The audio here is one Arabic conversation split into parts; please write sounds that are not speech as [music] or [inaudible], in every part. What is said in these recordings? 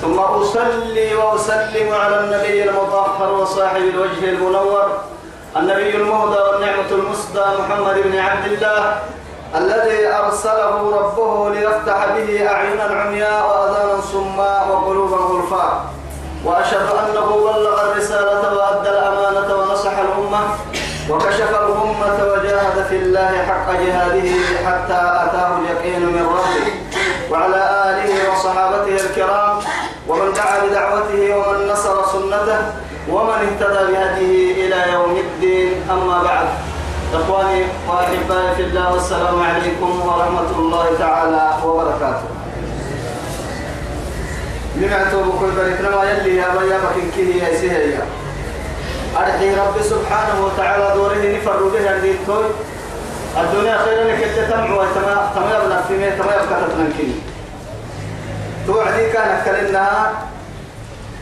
ثم أصلي وأسلم على النبي المطهر وصاحب الوجه المنور النبي المهدى والنعمة المسدى محمد بن عبد الله الذي أرسله ربه ليفتح به أعينا عمياء وأذانا صماء وقلوبا غلفاء وأشهد أنه بلغ الرسالة وأدى الأمانة ونصح الأمة وكشف الأمة وجاهد في الله حق جهاده حتى أتاه اليقين من ربه. وعلى آله وصحابته الكرام ومن دعا بدعوته ومن نصر سنته ومن اهتدى بهديه إلى يوم الدين. أما بعد إخواني وأحبائي في الله والسلام عليكم ورحمة الله تعالى وبركاته. نمعتوا بكل بريتنا ما يلي يا بيا بكين كيه يا سهيا أرحي رب سبحانه وتعالى دوره نفر به توي الدنيا. خير لك انت تمع وتما تما يبنى في مية تما يبقى تتنكني توعدي كان كلنا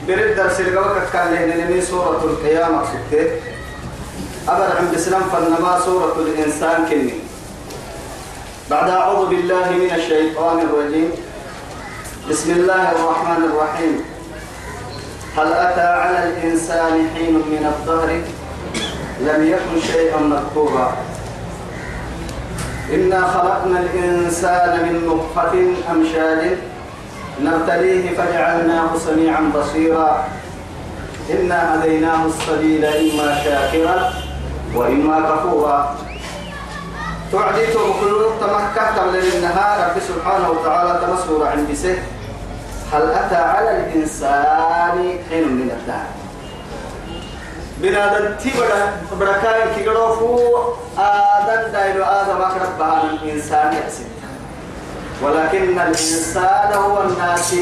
برد درس الجوك كان لهنا سورة القيامة ستة. أبر عند الإسلام فنما سورة الإنسان كني. بعد أعوذ بالله من الشيطان الرجيم. بسم الله الرحمن الرحيم. هل أتى على الإنسان حين من الظهر لم يكن شيئا مذكورا. إنا خلقنا الإنسان من نطفة أمشاج. نبتليه فجعلناه سميعا بصيرا. إنا هديناه السبيل إما شاكرا وإما كفورا. تعدي كل تمكة من النهار. رب سبحانه وتعالى تمسور عند سه. هل أتى على الإنسان حين من الدهر؟ بنادم تبدا بركاين كي فو. آدم دايلو آدم أخرب بها الإنسان يأسد ولكن الإنسان هو الناس.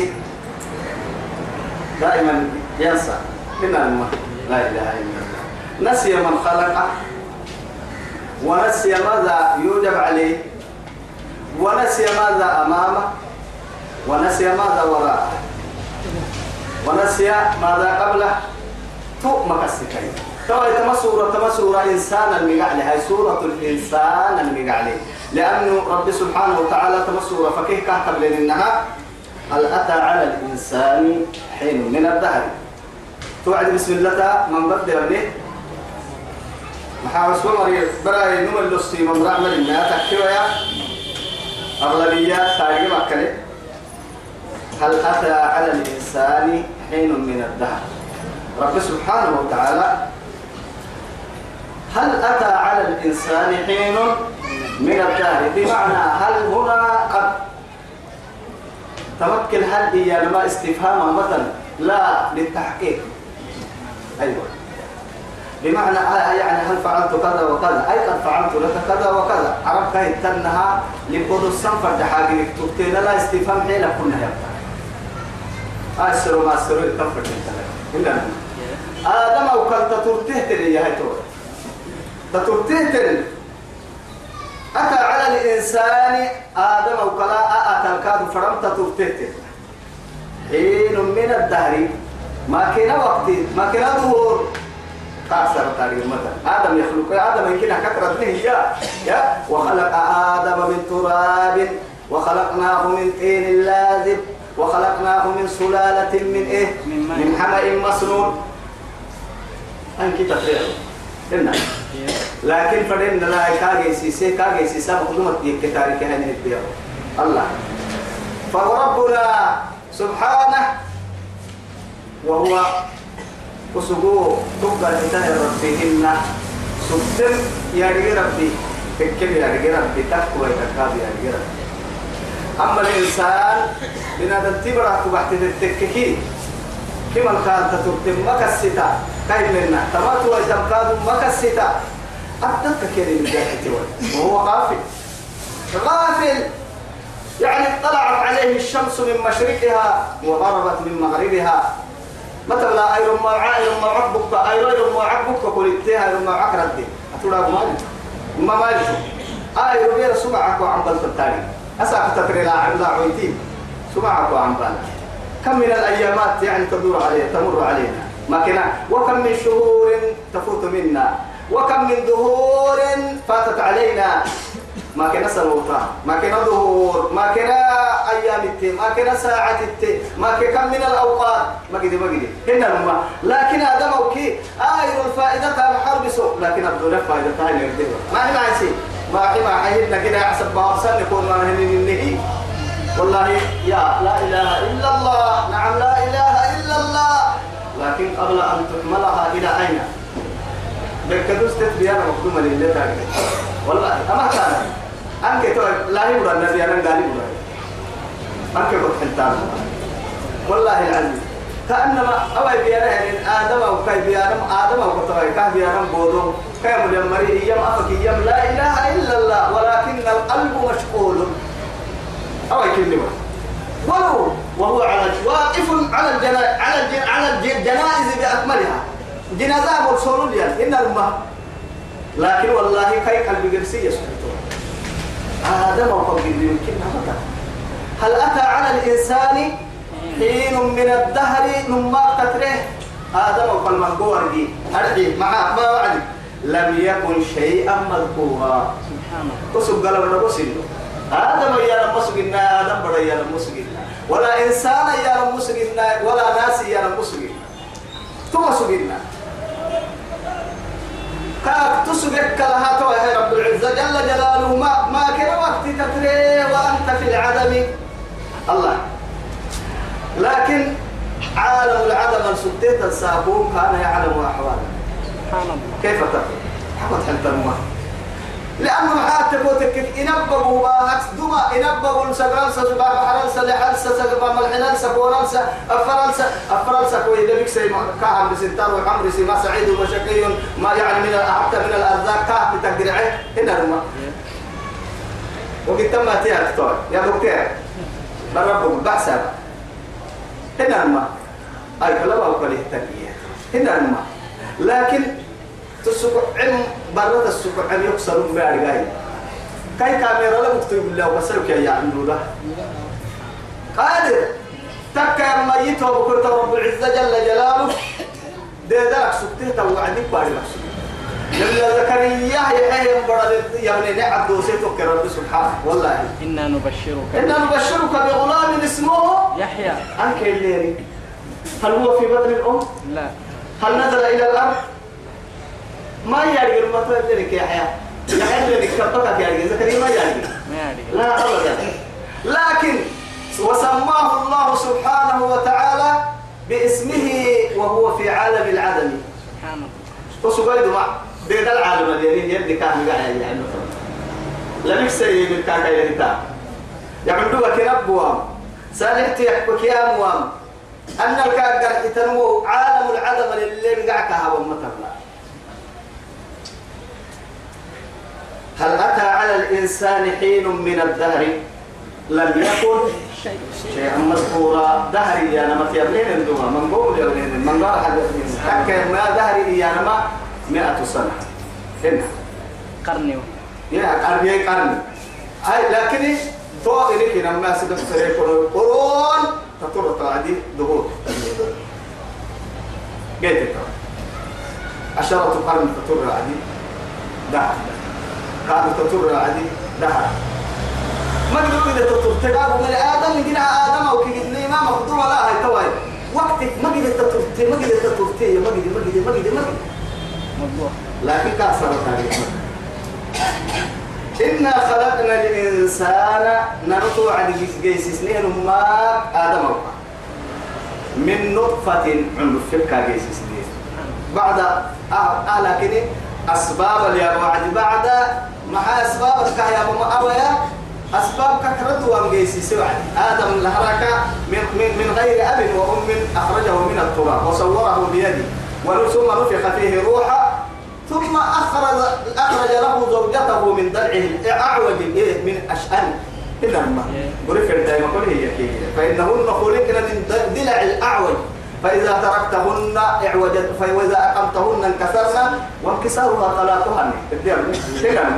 دائما ينسى. إن الماء لا إله إلا الله. نسي من خلقه ونسي ماذا يوجب عليه ونسي ماذا أمامه ونسي ماذا وراءه ونسي ماذا قبله. تو مكسكين تو تما سورة تما سورة إنسان المقعلي هاي سورة الإنسان المقعلي. لأنه رب سبحانه وتعالى تما سورة فكيه كهتب لأنها هل أتى على الإنسان حين من الدهر. توعد بسم الله من بدأ به محاوس ومري براي نمل لسي من رعمل تكتوى يا أغلبيات تاجي مكة هل أتى على الإنسان حين من الدهر؟ رب سبحانه وتعالى هل أتى على الإنسان حين من الدهر بمعنى هل هنا قد تمكن هل هي لما استفهام مثلا؟ لا للتحقيق. أيوة. بمعنى يعني هل فعلت كذا وكذا؟ أي قد فعلت لك كذا وكذا. عرفت هي تنها لبدو السنفر دحاجة تكتين لا استفهام حيلة كنا يبقى أسر ما أسر التنفر إلا آدم أو كان تترته تري يا هيتور تترته تري أتى على الإنسان آدم كلا أتى الكاد فرم تترته تري حين من الدهر ما كان وقت ما كان ظهور. كاسر تاريخ مثلا آدم يخلق آدم يمكن كثرة هي يا وخلق آدم من تراب وخلقناه من طين لازب وخلقناه من سلالة من إيه؟ من حمأ مسنون. أنك تفريغ إنه لكن فدين لا كاجي سيسي كاجي سيسا مقدمة دي كتاري كهنة الديار الله. فربنا سبحانه وهو وسقوه تبقى لتاه ربهن. سبتم يا ربي تكل يا ربي تقوى تكاب يا ربي. أما الإنسان بنادم تبرع تبعت التككي كما كان تترتم مكستا كاين منا تمات ويتمكاد مكستا أتتك كده من جاهة وهو غافل. غافل. يعني طلعت عليه الشمس من مشرقها وغربت من مغربها. مثلا أيرم ما عايرم ما عقبك أيرم ما عقبك قلتها أيرم ما عقردي أتولا مالي ما مالي أيرم غير سمعك وعم بلتتاري أساك تتري لا لا عويتين. سمعك وعم بلت كم من الأيامات يعني تدور علينا تمر علينا. ما كنا وكم من شهور تفوت منا وكم من دهور فاتت علينا ما كنا سنوطا ما كنا ظهور ما كنا أيام التي ما كنا ساعة التي ما كم من الأوقات ما قدي ما قدي هنا لما لكن هذا موكي آير الفائدة الحرب سوء لكن أبدو فائدة هاي ما هي يصير ما هي ما حيدنا كده أحسب بارسل يكون ما هي النهي والله يا لا إله إلا الله نعم لا إله إلا الله لكن قبل أن تكملها إلى أين؟ بالكدوس تتبيانا مقدومة لله والله أما كان. أنك لا يبرى النبي أنا قال يبرى. أنك قلت حلتان والله العظيم. كأنما أوي بيانا يعني آدم أو كاي بيانا آدم أو كتوي كاه بيانا بودو. كاي مدام مري يم أفك يم لا إله إلا الله ولكن القلب مشغول. أوي كلمة. ولو وهو على واقف على الجنا على الجن على الجنائز بأكملها. جنازة مرسول إن الأمة. لكن والله كاي قلبي قرسي يسكتون آدم وقبل يمكن هذا هل أتى على الإنسان حين من الدهر نما تتره آدم وقال من دي أرحي مع ما وعد لم يكن شيئا مذكورا. سبحان الله. وسب قال ولا بسنه آدم يا رب آدم بڑا يا رب مسجنا ولا إنسان يا رب مسجنا ولا ناس يا مسجنا ثم سجنا كاك تسبك لها تو يا رب العزة جل جلاله ما ما كان وقت تتري وأنت في العدم. الله. لكن عالم العدم السبتيت السابون كان يعلم أحواله. سبحان الله. كيف تقول حمد حتى الماء لأنه حتى بوتك إنبغوا وهكس دما إنبغوا سبرانسا سبا بحرانسا لحالسا سبا ملحنانسا بورانسا أفرانسا أفرانسا كوي دبك سي كاهم بسنتار وحمر سي ما سعيد وشقي ما يعني من حتى من الأرزاق كاه بتقدرعه هنا رما وقت ما تيا دكتور. يا دكتور. بربكم بحسب هنا رما أي كلام أقول التنبيه هنا رما لكن تسوق عم برد السوق عم يكسر من بعد جاي كاي كاميرا لا مكتوب بالله وبسلك يا عم له قادر تكا ميت وبكرة رب العزة جل جلاله. ده ده سكته توعدك بعد لما زكريا يحيى برد يا عبد وسيتك رب سبحانه. والله. إنا نبشرك. إنا نبشرك بغلام اسمه يحيى. أنك الليل هل هو في بطن الأم؟ لا. هل نزل إلى الأرض؟ ما يعرف المطر ذلك يا حياة يحيى ذلك كبتك يا زكريا ما ما يعرف لا أبدا لكن وسماه الله سبحانه وتعالى باسمه وهو في عالم العدم. سبحان الله وسجيد مع بيد العالم الذي يدي كان قاعد يعني لم يكسي من كان قاعد يتا يعملوا كنبوا سالحت يحكوا يا موام أن الكاغر تنمو عالم العدم اللي قاعد كهاب مثلا هل أتى على الإنسان حين من الدهر؟ لم يكن. شيئا مذكورا. دهري يا نما في أبنين الدوما من قول يا من قال حد حكى ما دهري يا نما مئة سنة. هنا. قرني. يا قرن قرن هاي لكن تو إليك لما سيدك سريع قرون تطور تعدي ظهور جيت عشرة قرن تطور عدي دهر. كانوا تطر عادي دهر ما تقول إذا تطر تقابل من آدم يجينا آدم أو كيجي ما مخدوم لا هاي تواي وقتك ما قدر تطر ما قدر تطر ما قدر ما قدر ما قدر ما موضوع لكن كاسر تاريخ. إنا خلقنا الإنسان نرتو عن جيس سنين ما آدم أو من نطفة عند فكا جيس سنين. بعد آه آه لكن أسباب اللي بعد بعد مع أسباب يا ماما أويا أسباب كثرة وانجيسي سوى آدم لهرك من, من, من غير أب وأم أخرجه من التراب وصوره بيده ثم نفخ فيه روحا ثم أخرج أخرج له زوجته من ضلعه أعوج من أشأن. إلا ما قريب دائما كل هي كي فإنهن خلقن من ضلع الأعوج. فإذا تركتهن اعوجت فإذا أقمتهن انكسرن وانكسارها طلاقهن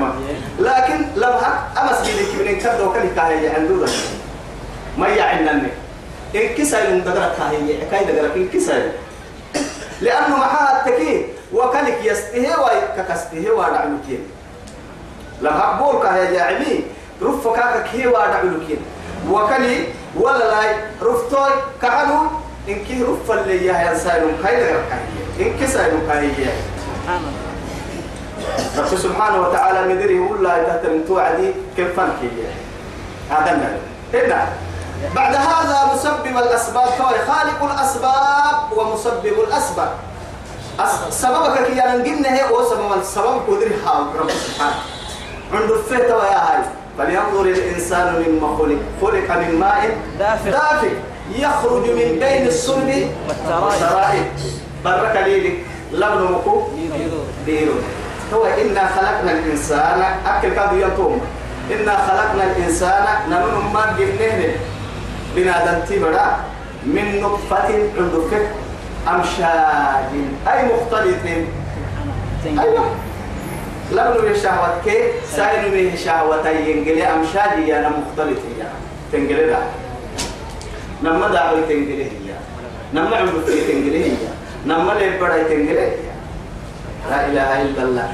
ما. لكن لو أمس بيدك من انكسر وكان كاهي عندودا ما يعنني انكسر من دقرك كاهي كاي دقرك انكسر. لأنه معها التكيه وكلك يستهي وككسته ودعلكين لما أقول كهي جاعلي رف كاكك هي ودعلكين وكلي ولا لا رفتوي كعنو إن كي اللي يا إن رب سبحانه وتعالى مدري يقول لا تهتم توعدي كيف فنك هذا هنا بعد هذا مسبب الأسباب. كوي خالق الأسباب ومسبب الأسباب. أس- سببك كي ينقلنا هي هو سبب السبب قدر حال رب سبحانه. عند الفتوى يا هاي. فلينظر الإنسان مما خلق. خلق من ماء دافق. دافق يخرج من بين الصلب. والترائب. برك ليلك لبن مكو ديرو هو إنا خلقنا الإنسان. أكل كادو ينتوم إنا خلقنا الإنسان. نمن ما جنه بنا دنتي بدا من نطفة عندك. أمشاج. أي مختلط. أيوة. لبن الشهوة كي ساين من الشهوة ينقل أمشاج. يا مختلط. يا. تنقل نما دعوي تنقل هي نما عندك تنقل هي نما لبدا تنقل هي لا إله إلا الله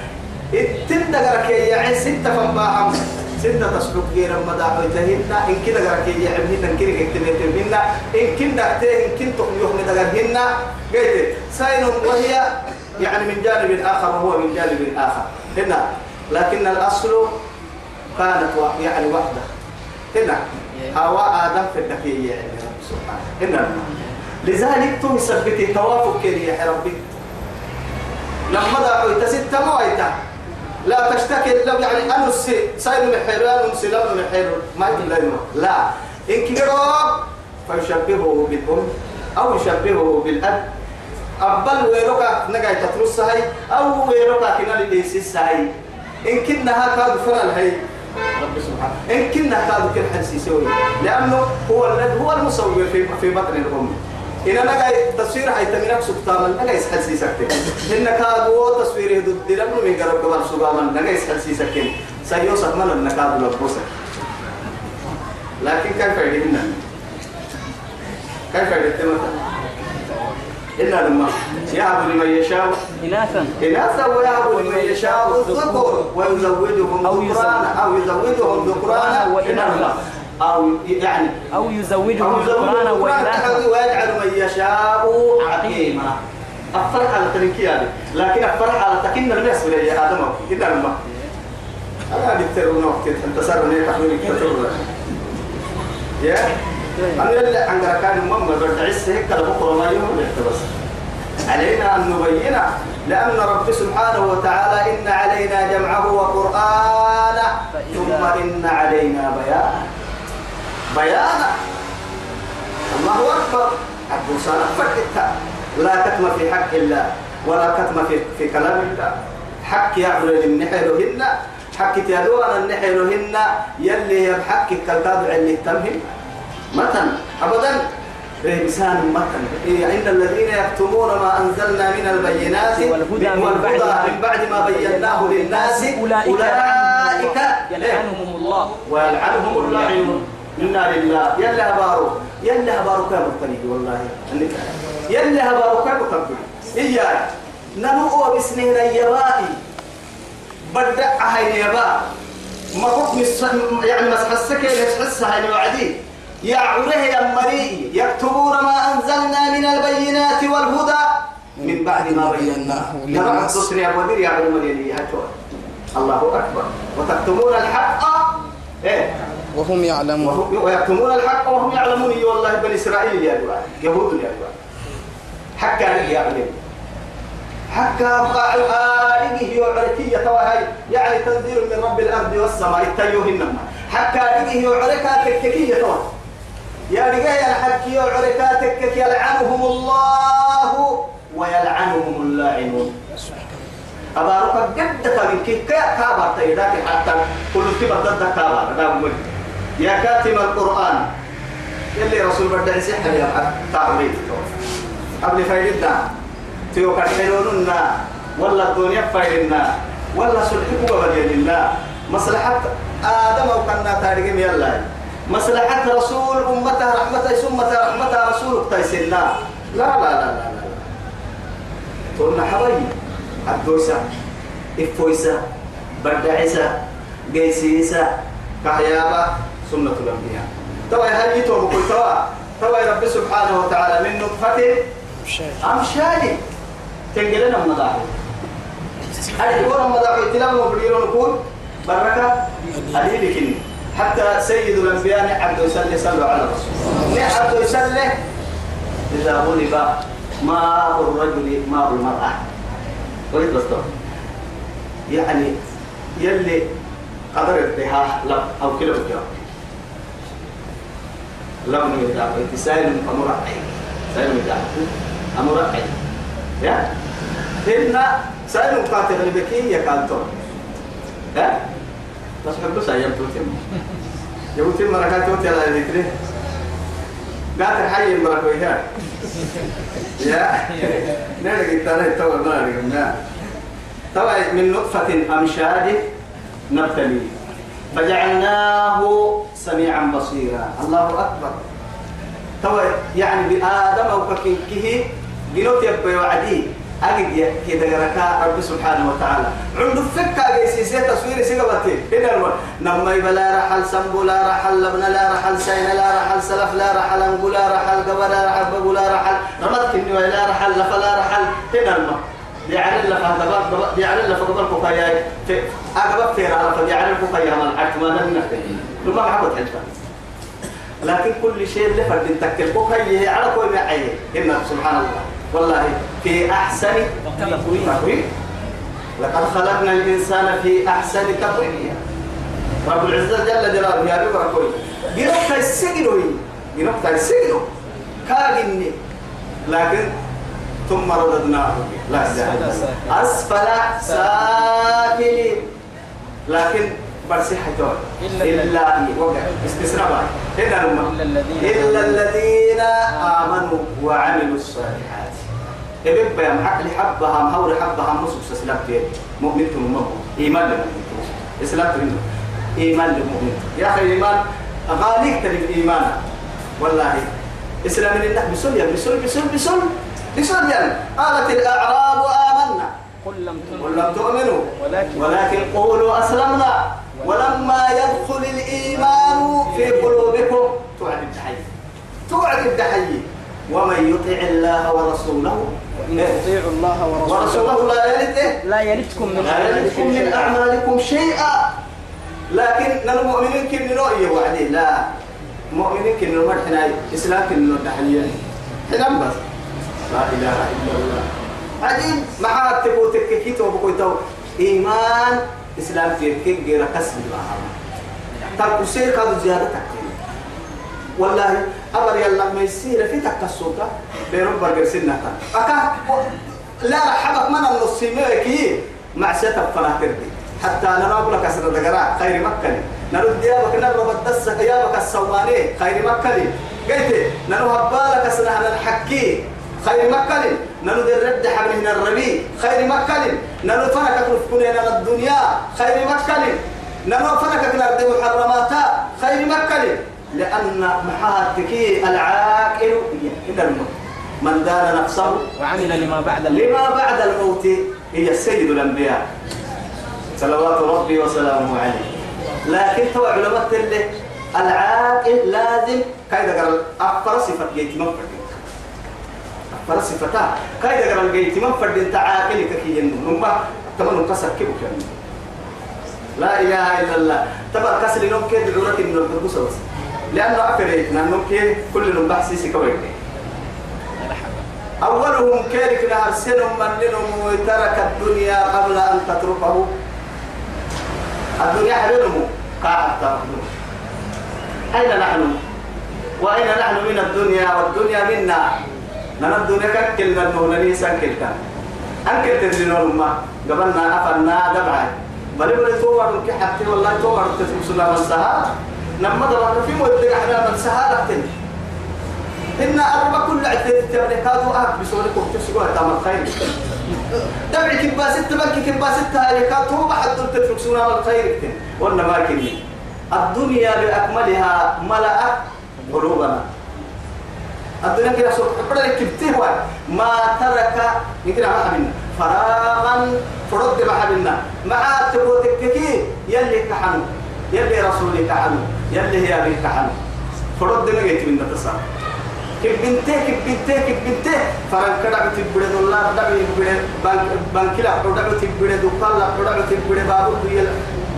التن دقرك يا ستة فنباهم ستة تسلك غير مدى تهنا إن كده دقرك يا عمهن إن كده كتبتهن إن كن دقته إن كن تقيهم دقرهن قلت سين وهي يعني من جانب آخر وهو من جانب آخر هنا لكن الأصل كانت يعني وحدة هنا هواء آدم في الدقيقة يعني سبحانه هنا لذلك تثبت توافق كده يا ربي. لما دعوا تست مويتا لا تشتكي لو يعني أنا السي سايل محيرو أنا السي لا محيرو. ما يتم لا إن كيرو فيشبهه بالأم أو يشبهه بالأب. أبل ويروكا نجاي تترس هاي أو ويروكا كنا لليسيس هاي إن كنا هكذا فرل هاي رب سبحانه. إن كنا هكذا كل حنسي سوي. لأنه هو الذي هو المصور في في بطن الأم إن أنا جاي تصوير هاي تمرك سكتاما أنا جاي حنسي سكتين إن كادو تصويره ضد دلنا من قرب قبل سباما أنا جاي حنسي سكتين سيوسف من النكاد لبوسك لكن كيف يدينا كيف يدينا إلا لما يهب لمن يشاء إناثا إناثا ويهب لمن يشاء الذكر ويزوجهم أو ذكرانا أو يزوجهم ذكرانا. وإناثا. أو يعني أو يزوجهم ذكرانا وإناثا ويجعل من يشاء عقيما. الفرح على هذه لكن الفرح على تكن الناس ولا يا آدم. إلا لما. أنا دكتور نوقت أنت صار لي تحويل كتور يا؟ أنا اللي عندنا كان مم برتعس هيك بكرة ما يوم بس علينا أن نبين لأن رب سبحانه وتعالى إن علينا جمعه وقرآنه ثم إن علينا بيانه. بيانا الله أكبر. أبو صالح فكتا لا كتم في حق الله ولا كتم في, في كلام الله. حق يعبد النحلهن. حق تيادوان النحلهن. يلي يبحق كالكاد اللي تمهم متن أبدا. بلسان متن. إيه عند الذين يكتمون ما أنزلنا من البينات والهدى من والهدى بعد ما- من بعد ما بيناه للناس. أولئك يلعنهم الله. ويلعنهم اللاعنون إنا لله. يلا هبارو يلا هبارو كم الطريق والله. يلا هبارو كم الطريق إياي نمو بسنين اليبائي بدأ هاي اليباء ما حكم يعني مسح السكن يسحس هاي الوعدي. يا عره يا مريء يكتبون ما أنزلنا من البينات والهدى. من بعد ما بيناه. نبع التصري يا ودير يا عبد المريم الله أكبر. وتكتمون الحق. إيه؟ وهم يعلمون. ويكتمون الحق وهم يعلمون. إي والله بني إسرائيل يا دعاء يهود يا دعاء حكى يا علم حكى أبقى آله يعركية توهي يعني تنزيل من رب الأرض والسماء. التيوهن حكى آله يعركا تككية توهي يا رجال الحكي يعركا تكك يلعنهم الله ويلعنهم اللاعنون. أبارك قد كان كي كابر تيداك حتى كل تبى ضد كابر. مول يا كاتم القرآن يلي رسول بدأ يسحر يا تعبيد قبل فايدنا تيو كحلوننا ولا الدنيا فايدنا ولا سلحكوا بدين الله مصلحة آدم أو كنا تاريخ يلا مصلحة رسول أمته رحمته سمته رحمته رسول تيسنا لا لا لا لا لا. تقولنا حبايبي الدوسة إفويسة بدعسة قيسيسة كهيابة سنة الأنبياء. توا هل يتوب كل توا. توا رب سبحانه وتعالى من نطفة أمشاج تنقلنا مضاعي أدي ورا مضاعي تلام وبريرو نقول بركة أدي لكن حتى سيد الأنبياء عبد يسلي صلوا على الرسول. عبد يسلي. إذا غلب ماء الرجل ماء المرأة. وليد بسطور يعني يلي قدر ارتها لب أو كيلو الجواب. لم يدع سائل أمرعي سائل يدع أمرعي يا؟ إن سائل قاتل البكي يا؟ كانتون ها بس حبوا سايم توتم يوتم مركات توتي على ذكره قاتل حي المركويها يا نرجع ترى تو نرجع طبعا من نطفة أمشاج نبتلي فجعلناه سميعا بصيرا الله أكبر طبعا يعني بآدم أو ككيه جنوت يبقى وعدي أجد كده ركا رب سبحانه وتعالى. عند فكا جيسي سي تصوير سيقبتي هنا الوان نما يبلا رحل سنبو لا رحل لبنا لا رحل سين لا رحل سلف لا رحل أنبو لا رحل قبا لا رحل بقو لا رحل رمت كني لا رحل لفلا رحل هنا الما بيعرل لك هذا بيعرل لك قبل كوكايا. في أقبل في على فبيعرل كوكايا من عتما لنا لما حكوا حجفا لكن كل شيء اللي فرد تكل كوكايا على كل معي. إن سبحان الله. والله في أحسن تقويم. لقد خلقنا الإنسان في أحسن تقويم. رب العزة جل جلاله يا رب ركوي جنوك السجنوي جنوك السجنو كاجني لكن ثم رددناه. لا أسفل سافلين لكن برسي حجور إلا وقع. استثناء إلا الذين آمنوا وعملوا الصالحات. إبن بيام حق لحبها مهور حبها مصر سسلام تيري مؤمن تنمو إيمان لمؤمن إسلام تنمو إيمان لمؤمن. يا أخي الإيمان غاليك تريد إيمان. والله إسلام النحو بسل يا بسل بسل بسل. بسل يا. قالت الأعراب آمنا. قل لم قل تؤمنوا لم تؤمنوا. ولكن ولكن قولوا أسلمنا. ولما يدخل الإيمان في قلوبكم توعد الدحي توعد الدحي ومن يطع الله ورسوله. إن تطيعوا الله ورسوله. ورسوله لا يلد إيه؟ لا يلدكم من لا يلدكم من. أعمالكم شيئا. لكن نحن مؤمنين كن رؤية وعدي؟ لا. مؤمنين كن مرحنا إسلام كن الدحية حنام بس. لا إله إلا الله. عجيب مع تبوتك كيتو بكويتو إيمان إسلام كيف غير كسب الله ترك سير كادو زيادة تكتين والله أبر يلا ما يصير في تكسوكا بيرب برجر سنة. أكا لا رحبك من النصيمة مع سيتب فناتردي حتى نرى لك أسر دقراء خير مكة نرد يابك نرى بدسك يابك السواني خير مكة قلت نرى هبالك أسر الحكي خير مكة نرد الرد حبل من الربيع خير مكة نرد فنك كنا الدنيا خير مكة نرى فنك نرد محرماتا خير مكة لأن محاتك العاقل هي الموت. من دان نفسه وعمل لما بعد الموت. لما بعد الموت هي سيد الأنبياء. صلوات ربي وسلامه عليه. لكن تو علماء اللي العاقل لازم كايدا قال أفر صفة جيت من أفر صفتا كايدا قال جيت من فردين تعاقل كي ينمو تمام كسر كيف كان. لا إله إلا الله. تبر كسر نوم كيد دعورة من الدرس بس لأنه أفريت نوم كيد كل نوم بحسيسي كويس أولهم كيرك نهر سنهم من لنهم ترك الدنيا قبل أن تتركه الدنيا حلمه قاعد تأخذه أين نحن؟ وأين نحن من الدنيا؟ والدنيا منا. نحن الدنيا ككلنا المولاني سنكلتا أنكل تنزلون ما. قبلنا أفرنا دبعا. بل بل توعد كحتى والله توعد تتبسنا مسها لما دبر في مود أحنا من سهالة. إن أربع كل عدة تبركات وأهل بسولكم تسقوا تام الخير. دبع كباسة تبكي كباسة تهلكات هو بحد تترك سنة الخير وأنا ما كني. الدنيا بأكملها ملأت قلوبنا. الدنيا كده سوق. بدل كبتيه ما ترك يمكن ما حبنا فراغا فرد ما حبنا مع تبوتك كي يلي كحنو. يلي رسولك كحنو. يلي هي أبيك كحنو فرد ما جيت من التصار كبنته كبنته كبنته فرن كذا بتبدأ دولار ده بتبدأ بانك بانك لا ده بتبدأ دكان لا ده بتبدأ بابو دويل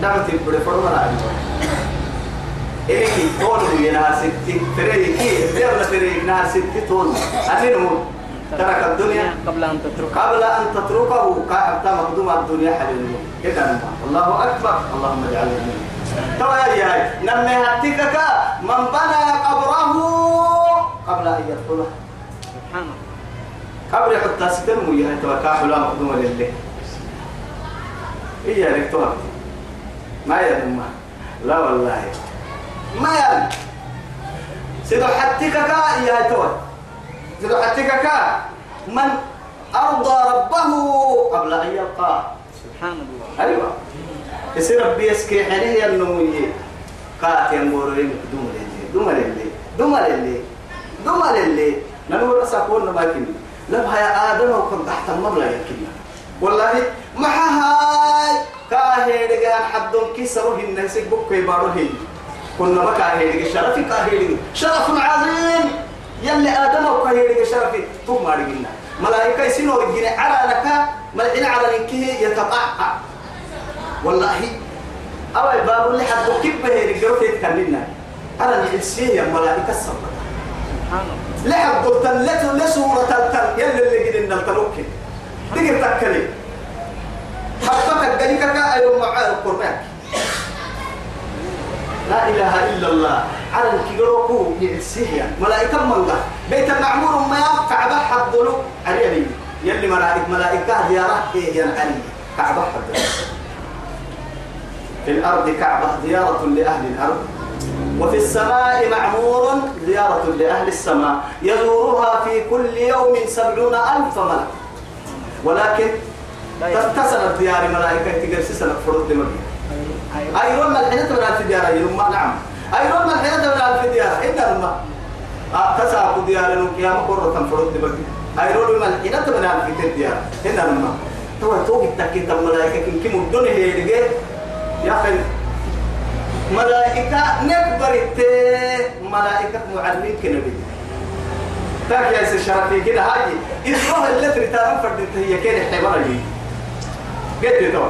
ده بتبدأ فرما لا إيه تون هي نهار ستي فريق كي بيرنا فريق نهار ستي تون. أمين هو. ترك الدنيا. قبل أن تترك قبل أن تتركه كأبتا مقدوم الدنيا حبيبي كده الله أكبر. اللهم اجعلنا منه توا يا هاي. نمي هتكك من بنى قبره قبل أن يدخله. سبحان الله قبر حتى ستر ويا توا كاحلا مقدوم لله إيه يا ريت ما يا دمه لا والله. ما يا سيدو حتكك. يا توا سيدو حتكك. من أرضى ربه قبل أن يلقاه. سبحان الله. أيوة. يصير ربي يسكي حنيه النموية. قات ينبورين دوم للي دوم للي دوم للي دوم للي. نقول رساكون ما كني لما يا آدم وكم تحت المبلغ يكنا والله ما هاي كاهيد جان حدهم كسروا الناس بك يبارهم كنا ما كاهيد شرفي كاهيد شرف عظيم! يلي آدم وكاهيد شرفي. ثم ما رجعنا ملائكة يسينوا رجعنا على لك ملعين على نكيه يتقعقع والله. أو الباب اللي حد كيف هي رجعوا تتكلمنا أنا يا ملائكة الصبر. لحد قلت لت لسورة التل يلي اللي قد التلوكي تقدر تكلم حطك قليك كأيوم مع القرآن. لا إله إلا الله. على الكيروكو يحسيه ملائكة منغا بيت المعمور ما يقع بحد ضلو علي يلي ملائكة ملائكة زيارة إيه يا علي. كعبة حد في الأرض كعبة زيارة لأهل الأرض وفي السماء معمور زيارة لأهل السماء يزورها في كل يوم سبعون ألف ملك. ولكن. تتصل الديار ملائكة تقرس سنة فرد مدينة أيوة. أيرون ما الحين تبنى في ديار يوم نعم. أيرون ما الحين تبنى في ديار؟ إن ما تساق ديار القيامة قرة فرد مدينة أيرون ما الحين تبنى في ديار؟ إن ما تو تو التكيت الملائكة كم كم الدنيا هي يا ملائكة نكبر التي ملائكة معلمين كنبي تاك يا سي شرفي كده هاي إسمها اللي تريتها فردت هي كده حمار لي قلت تو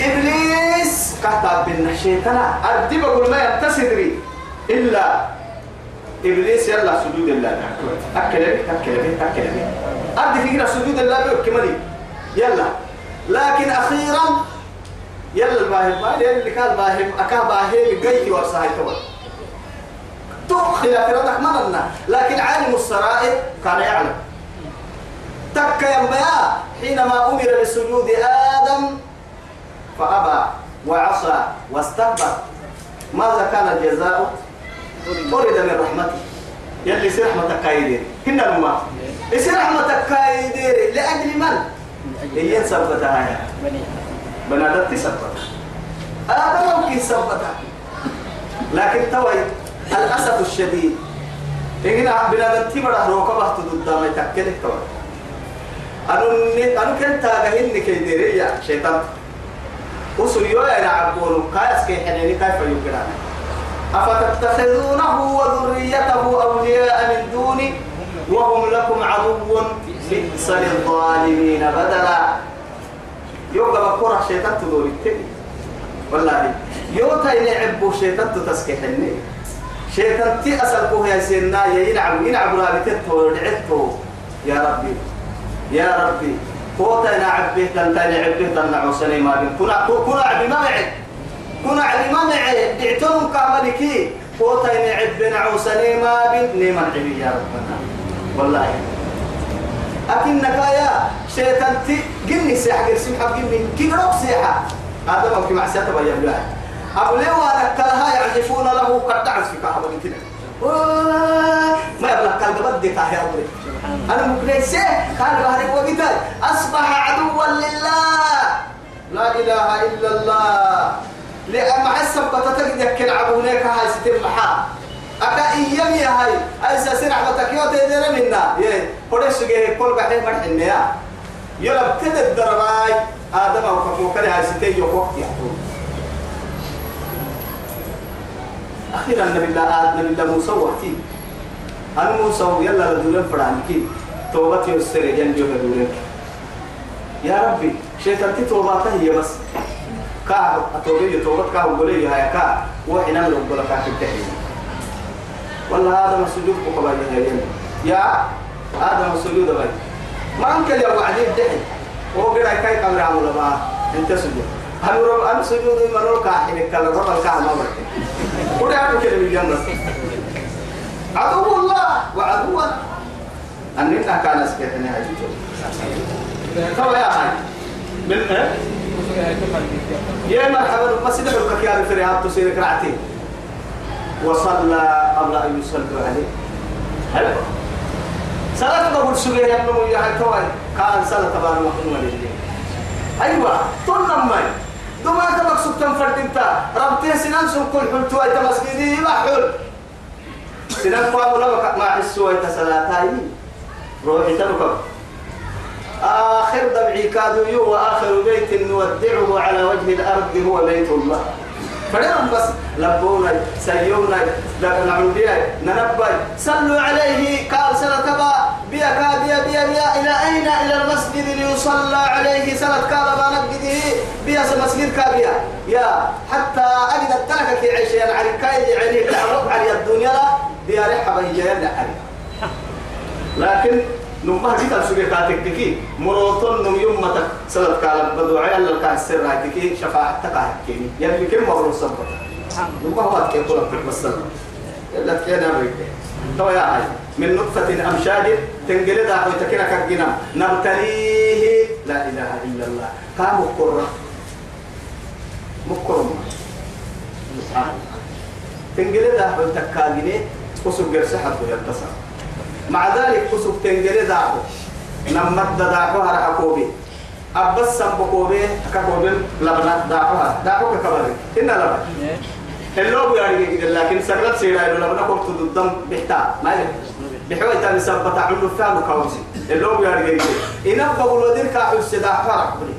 إبليس! كتب بالنشيطان أردي بقول ما ينتصدري إلا. إبليس يلا سجود الله أكل بي أكل بي أكل بي أردي فكرة سجود الله بكملي يلا. لكن أخيرا يلا الباهم ما اللي كان باهم أكا باهم جيت ورساي تول تو خلاف ردك مرنا لكن عالم السرائر كان يعلم. تك يا حينما أمر بسجود آدم فأبى وعصى واستكبر. ماذا كان الجزاء؟ طرد من رحمته. يلي يصير رحمتك كايدير هنا الماء يصير رحمتك كايدير لأجل من؟ هي سبتها بني بنادت سبتها آدم ممكن سبتها لكن توي الأسف الشديد. هنا بنادت تبرع روكبه تدود ما يتكلك توي. أنا أنا كنت أجهني كيدير يا شيطان. وصل يويا يلعبون كايس كي حنيني كيف يقرأ أفتتخذونه وذريته أولياء من دوني وهم لكم عدو. بئس للظالمين بدلا. يوقع بكرة شيطان تدور التبي والله يوتا يلعبوا شيطان تتسكحني شيطان تي أسلكوه يا سيدنا يلعب يلعب رابطته ودعته يا ربي يا ربي. كوتا نعبه تنتني عبه تنعو سليما بن كنا كنا عبي ما معي. كنا عبي ما معي. دعتهم كاملكي كوتا نعبه نعو سليما بن نيمان عبي يا ربنا. والله. أكنك يا شيطان تي قلني سيحة قرسي حق قلني كي روك سيحة. هذا ممكن مع سيحة بيا بلاي أبلي وأنا كلها يعزفون له قد تعز في كهبة كده ما يبلغ قلب بدك يا أبلي أنا مكنسة قال بهرك وقتل أصبح عدوا لله. لا إله إلا الله. لأن مع السبتة تجد يكن عبونيك هاي ستر محا أكا إيام يا هاي. أي ساسين عبتك يو تيدنا منا. يه. قدس جه كل بحث مرحنا يا يلا بتد الدرباي. آدم أو كفوك هاي ستر يو وقت يحطون أخيرا نبي الله نبي الله موسى وقتي. أنا موسى يلا لدولن فرانكي توبتي والسر جنبي لدولن يا ربي شيطان توباته هي بس. كعب أتوبي توبت كعب قولي هاي كعب وحنا من ربنا كعب التحليل والله هذا مسجود بقبل يهين يا هذا مسجود باي ما أنك يا وعدي الدحي هو قرأ كاي كاميرا عمولا ما أنت سجود هم رب أنا سجود من رب كاحن كلا رب الكعب ما برك وده عارف كده بالجنة عدو الله وعدو أننا كان سكتنا هاي تو يا هاي من إيه؟ يا مرحبا ما سيدك يا رفريات تسيرك رعتين وصلى قبل أن يصلوا عليه. هل؟ صلاة قبل ينمو يا هاي توي كان صلاة تبار مخدومة لله. أيوة طول نمي دوما تبقى سبتن فرد انت. ربتين سنان سن كل حلتوا ايتا مسجدي ما حل. سنان قاموا لك مع السوى ايتا صلاتاي روحي تبقى. آخر دمعي كادوا يو وآخر بيت نودعه على وجه الأرض هو بيت الله. فلهم بس لبونا سيونا نعوديا ننبي صلوا عليه قال سنة تبا بيا كا بيا بيا بيا إلى أين؟ إلى المسجد ليصلى عليه سنة كان بنقده بيا مسجد كابيا يا. حتى أجد التركة كي عيش يعني عركاي يعني تعرف على الدنيا بيا رحبا يجي لكن نمها جيتا سوري كاتككي مروتون نم يومتك سلط كالم بدوعي الله كان السر هايتكي شفاعة تقاهكيني يعني كم مبروك صبر. نمها هو كي يقول لك بس إلا كينا بريك تو يا هاي من نطفة أمشاج تنقل دا حوي تكينا كجنا نبتليه. لا إله إلا الله. كام مقرة مقرة تنقل دا حوي تكاجني وسوق جرسحة ينتصر مع ذلك كسب تنجري داعو نمت داعو هر أكوبي. أبس سنبكوبي ككوبي لبنا داعو هر. داعو ككبري. إن لبنا اللو يعني كده. لكن سرلت سيرا إنه لبنا كنت ضدم بحتا. ما يلي. بحوي تاني سبت عملو فهم كوزي اللو يعني كده. إن بقول ودير كاحو السداع فرق بني.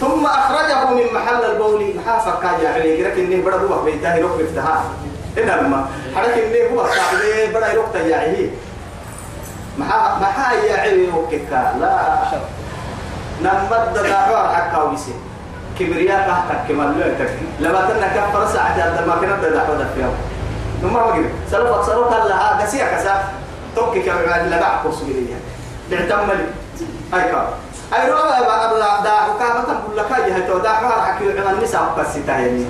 ثم أخرجه من محل البول. محافظ كاجا عليه لكن إنه هو بيته يروح بفتها إن لما. حرك إنه هو صاحبه بدأ يروح تجاهه محا محا يا عيني وكيكا لا نمد دعوة حكا ويسي كبرياء تحت كمال لا تكفي لما تنا كفر ساعة هذا ما كنا دعوة فيها نما ما قلت سلفت سلفت لها قسيا كسا توكي كمان لا بعد كورس جديد بيعتمل أي كار أي رأى بعد دعوة كابا تقول لك هاي تو دعوة حكي عن النساء بس تاهيني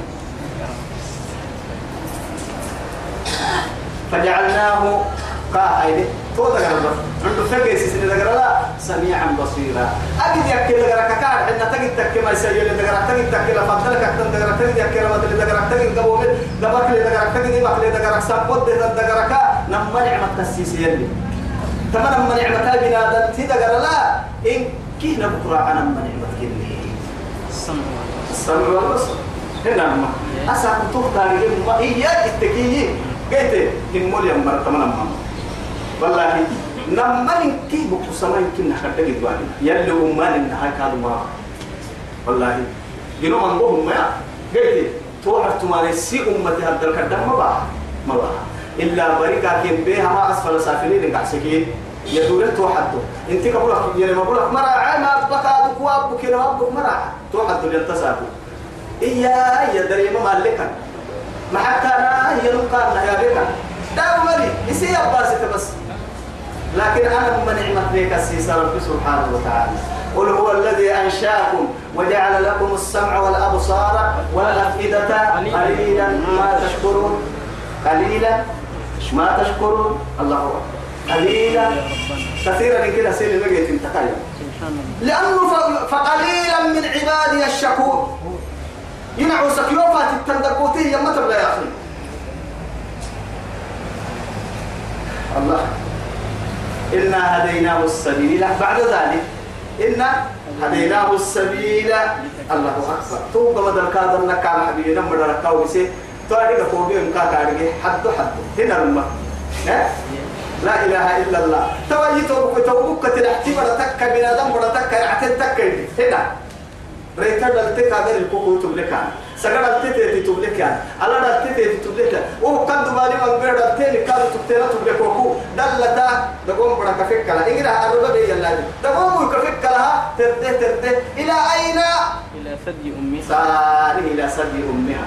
فجعلناه قاعدة تو دغرا عنده فقه سيسن دغرا لا سميعا بصيرا. اجد يكل دغرا ككار ان تجد تك ما يسيل دغرا تجد تك لا فضلك اكتن دغرا تجد يكل ما تل دغرا تجد قبول دبك لي دغرا تجد ما لي دغرا سبود دغرا كا نم نعمة تسيس يلي. تمام نم نعمة بنا تي دغرا لا إن كينا بكرة أنا نم نعمة كلي السمع والبصر هنا ما اسا كنت تاريخ ما هي التكيي قلت هم مليون مرة تمام والله لما كي بكو سما يمكن نحكي جدواني يلي أمان إنها كانوا ما والله جنو من بوهم ما قلت توعر تماري سي أمتي هذا الكلام ما بقى ما بقى إلا بريكا كين بيها ما أسفل سافلين إنك عسكين يدور توحدو انت كبرك يعني ما بقولك مرا ما بقى أبوك وابوك كده وابوك مرا توحدو ينتسابو إيا يا دري ما مالك ما حتى أنا هي نقارنا يا بيكا داو ملي يسي أباسي بس لكن أنا من نعمة بك السيسة رب سبحانه وتعالى. قل هو الذي أنشأكم وجعل لكم السمع والأبصار والأفئدة قليلا ما تشكرون. قليلا ما تشكرون. الله أكبر. قليلا. كثيرا كده سيل بقيت انتقل لأنه فقليلا من عبادي الشكور. ينعو سكيوفات التندقوتي يما تبلا يا أخي. الله إنا هديناه السبيل. بعد ذلك إنا هديناه السبيل. الله أكبر. توب مدر كادر نكام حبيبي. نمر ركاو بسي تاريخ فوقي مكا تاريخ. حد حد. هنا الماء لا إله إلا الله. توي توبك توبك تلحتي برتك بنادم برتك يعتد تك هنا ريتا دلتك هذا الكوكو تبلكان سجل التتي تبلكان على التتي تبلكان وقد بالي من غير التتي كان تبتلا تبلكوكو دلتا دقوم برك فكلا إننا أربع بيا الله دقوم يكفك لها ترده ترده. إلى أين؟ إلى ثدي ساري إلى سدي أمها.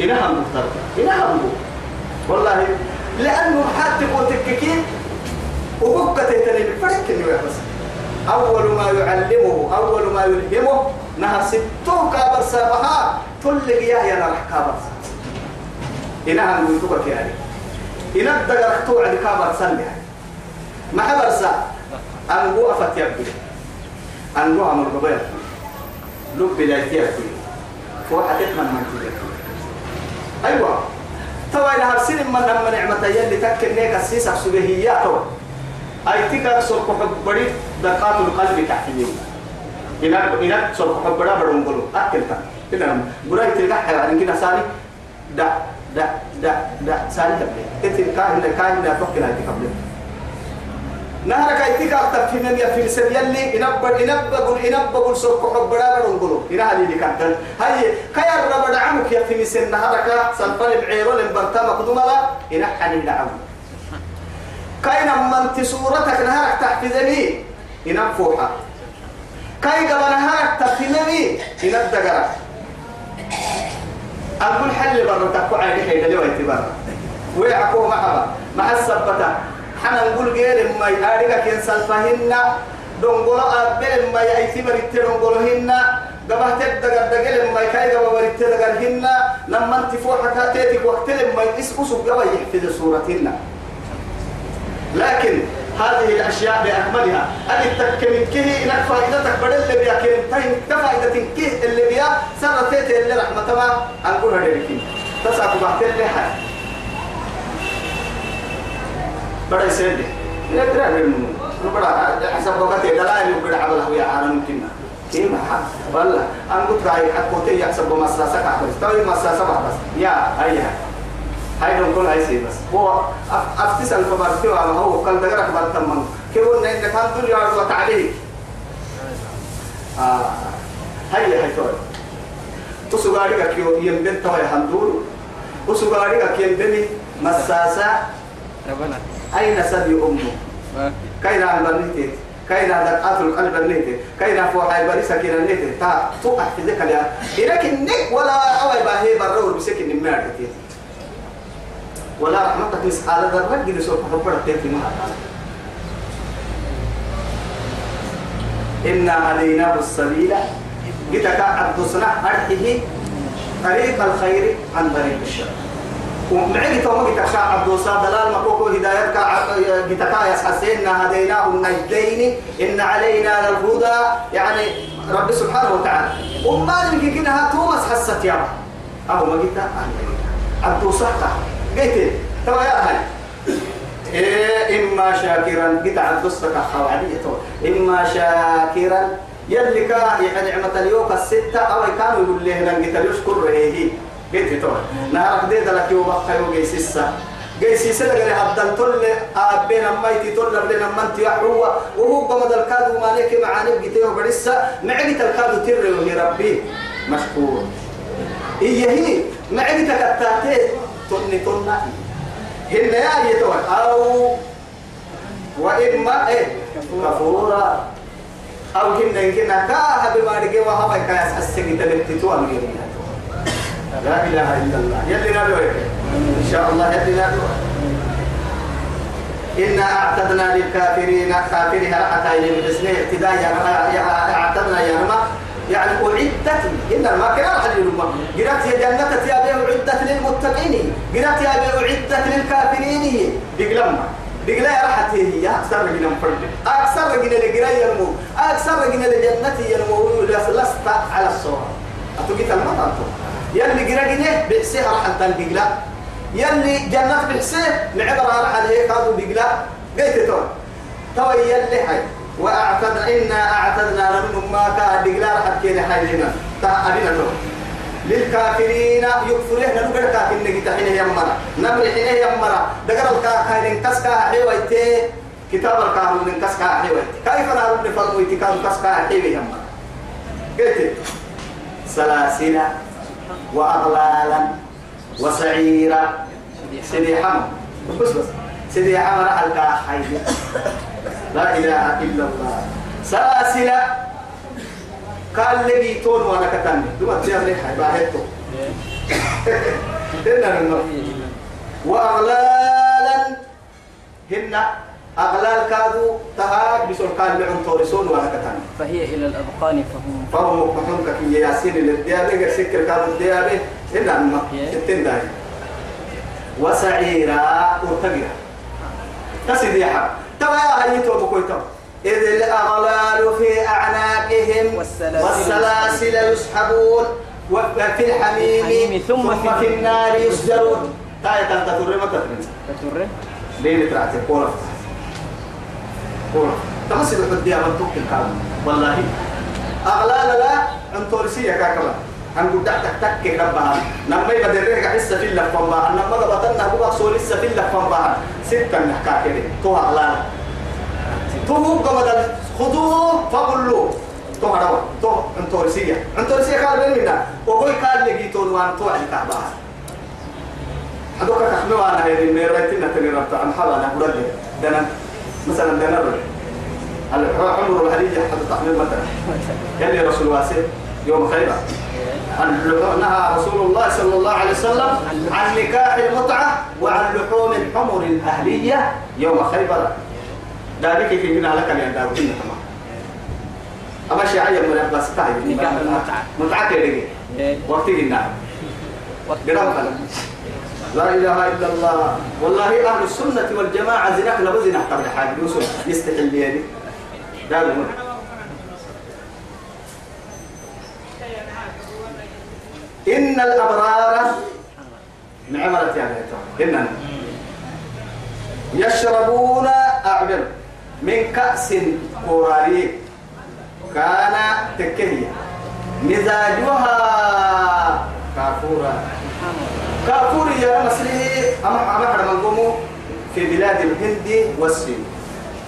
إنها مختلفة. إنها والله لأنه حتى قوتككين وبكة فرق بس. أول ما يعلمه أول ما يلهمه. نها ستو كابر سابها تلقي يا يا نرح كابر إنها نقول يعني إنها دقرتو على كابر سنة ما حبر سا أنقو أفت يبدو. أنقو أمر قبيل لب لا يتيبدو فوحة تتمنى من تيبدو أيوة. توا إلى هرسين من هم نعمة يلي تكن نيك السيسة سبهياتو أي تكا سرق حب بري دقات القلب تحتيين إنا إنا سرق حب برا برون قلو أكل تا. إنا براي تلقى يعني كنا سالي دا دا دا دا سالي تبلي. إنت كاهن كاهن لا تقل هذه قبل نهرك أيتك أكتب في السر يلي إنبر إنبر إنبر سرق حب برا برون قلو إنا هذه اللي كانت. هاي كير ربع عمك من تحفظني إن فوحة. كاي قبل نهارك تحفظني إن الدقرة. أقول حل برا تكو عادي حيدا لو اعتبار ويعكو معها مع السبتة. حنا نقول غير ما ياريك كين سلفهن. دونغولو أبل ما يعتبر التدونغولهن قبه تبدأ دقل ما يكاي قبه وريت دقلهن لما انت فوحة تاتيك وقت لما يس أسوق قبه يحفظ صورتهن لكن هذه الأشياء بأكملها أن تكمل كه إنك فائدتك بدل اللي بيا كم تين كفائدة كه اللي بيا سنتين اللي رحمة ما أنقول هذا لكن تسعة اللي حد. بدأ يسير لا ترى منه نبرا حسب وقت دلائل يقول عبله يا عالم ممكن. كيف حق والله. أنقول راي حقوتي يحسب مساسة كحبس توي مساسة بس. يا أيها. هاي كل هاي بس. هو أفتس الفبرتي وما هو كان دقرك برتمن كيف إن كان دنيا عرض عليه آه. هاي هاي توي تسوغاري كيو يمبن توي هندور وسوغاري كيو يمبني مساسة ربنا. أين سبي أمه؟ كاين على البرنيتي كاين على دقات القلب النيتي كاين بريسة كنا النيتي تا توقع في ذكر يا إلكن نك ولا أوي باهي برور بسكن المعدة ولا رحمتك مسحالة ذرة جل سوف حبر التيتي ما إنا هديناه السبيل. جتك عبد صنع أرحه طريق الخير عن طريق الشر. ومعي تو مجي تكشا عبد الصاد دلال مكوكو هدايتك جتك يا حسين هديناه النجدين. إن علينا الهدى يعني رب سبحانه وتعالى. وما نمكن كده تومس حست يا أو ما جيت عبد الصاد قلت ترى يا هاي إيه إما شاكرا. قد عدستك خوالية إما شاكرا. يلي كا يعني نعمة اليوم الستة أو كانوا يقول لي هنا قلت يشكر هي قلت تو. نهارك دي دلك يوم بقى يوم جيسيسا جيسيسا لقى عبد تل أبين أميتي تل أبين أمنتي هو وهو بمد الكادو مالك معاني قلت يوم بريسا معقت الكادو تر وهي ربي. مشكور. إيه هي. معقت كتاتي تني تني هن يا يتوى أو وإما إيه كفورا أو هن يمكن كاه بما رجع وها ما كاس السجن تلتتوا من لا إله إلا الله يلي نبي إن شاء الله يلي نبي إنا أعتدنا للكافرين كافرين بالسنة ابتداء أعتدنا يا رما يعني أعدت إن ما كان أحد يلوم قرأت يا جنة يا بي أعدت للمتقين. قرأت يا بي أعدت للكافرين. بقلما بقلا يا راحت هي أكثر من فرد. أكثر من الجرا ينمو. أكثر من الجنة ينمو. لست على الصورة أتوقيت المطر يلي قرأ جنيه بحسيها راح أنت بيقلا يلي جنة بحسيه معبرة راح هيك هذا بيقلا قلت تو تو يلي حي وأعتدنا إنا أعتدنا لهم ما كان تكين حينا تا أبينا تو للكافرين يكفرون. نقول كافر نجي تحين يمرا نمر حين يمرا دقر الكافرين كسكا حيويتي كتاب الكافرين كسكا حيويتي كيف نعرف نفرموا كتاب كسكا حيوي يمرا قلت سلاسل وأغلالا وسعيرا. سيدي حمد. بس بس. سيدي حمد الكاحي لا إله إلا الله. سلاسل قال لي تون وأنا كتني دوما تيار لي حي باهتو [laughs] واغلالا. هن أغلال كادو تهاج بسول كان لعن تورسون وأنا كتني فهي إلى الأذقان فهم. فهم مقحون كي ياسين للديابة سكر كادو الديابة هنا من التين داي. وسعيرا ورتقيا تسيدي حق تبا يا هيتو بكويتو إذ الأغلال في أعناقهم والسلاسل يسحبون. وفي الحميم ثم ثم في النار. يسجرون. تاية تنتظر ما تفرن فتره ليه ترعتي قولة قولة تمسك الحدية من توك الكعب والله. أغلال لا. عن تورسية كاكبا عن قد تك تك ربها. نما يبدرك حس في اللفن بها. نما ضبطنا هو صور لسه في اللفن بها. ستة نحكا كده. تو أغلال تو قبل خذوه فقلوا. تو هروا تو عن تورسية عن تورسية قال بين منا. وقول قال لقي تو وان تو على كعبها هذوك كحنوا أنا هذه ميرتنا تاني ربط عن حلا أنا برد دنا مثلا دنا رد عمر الحديث حتى تحمل مثلا يلي رسول واسع. يوم خيبر نهى رسول الله صلى الله عليه وسلم عن نكاح المتعة وعن لحوم الحمر الأهلية يوم خيبر. ذلك في من لك عندها وكنا تمام. أما شيعية من بس تاعي نكاح المتعة. متعة كده إيه. وقت النار لا إله إلا الله. والله أهل السنة والجماعة زناك لبزنا قبل حاجة يوسف يستحل بيدي. دابا إن الأبرار نعمرة يعني إننا يشربون أعبر من كأس قراري كان تكهية. مزاجها كافورا كافور يا مسلي أما أما منقومو في بلاد الهند والصين.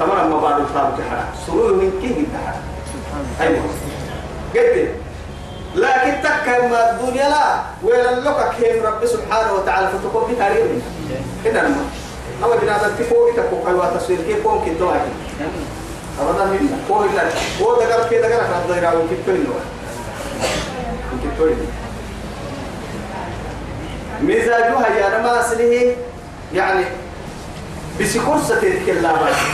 طبعا ما بعد الخاب تحرى سرور من كيه تحرى أيوة. قلت لكن تكا ما الدنيا لا. ولا لك كيم رب سبحانه وتعالى فتقوم بتاريخ. كده لما أما بنا ذلك فوق تكو قلوا تصوير كيف ممكن تواجه أبدا من فوق إلا هو دقر كده دقر أخذ ضيرا وكيف كل نوع وكيف كل مزاجها يا نما أصله يعني بسكرسة تتكلم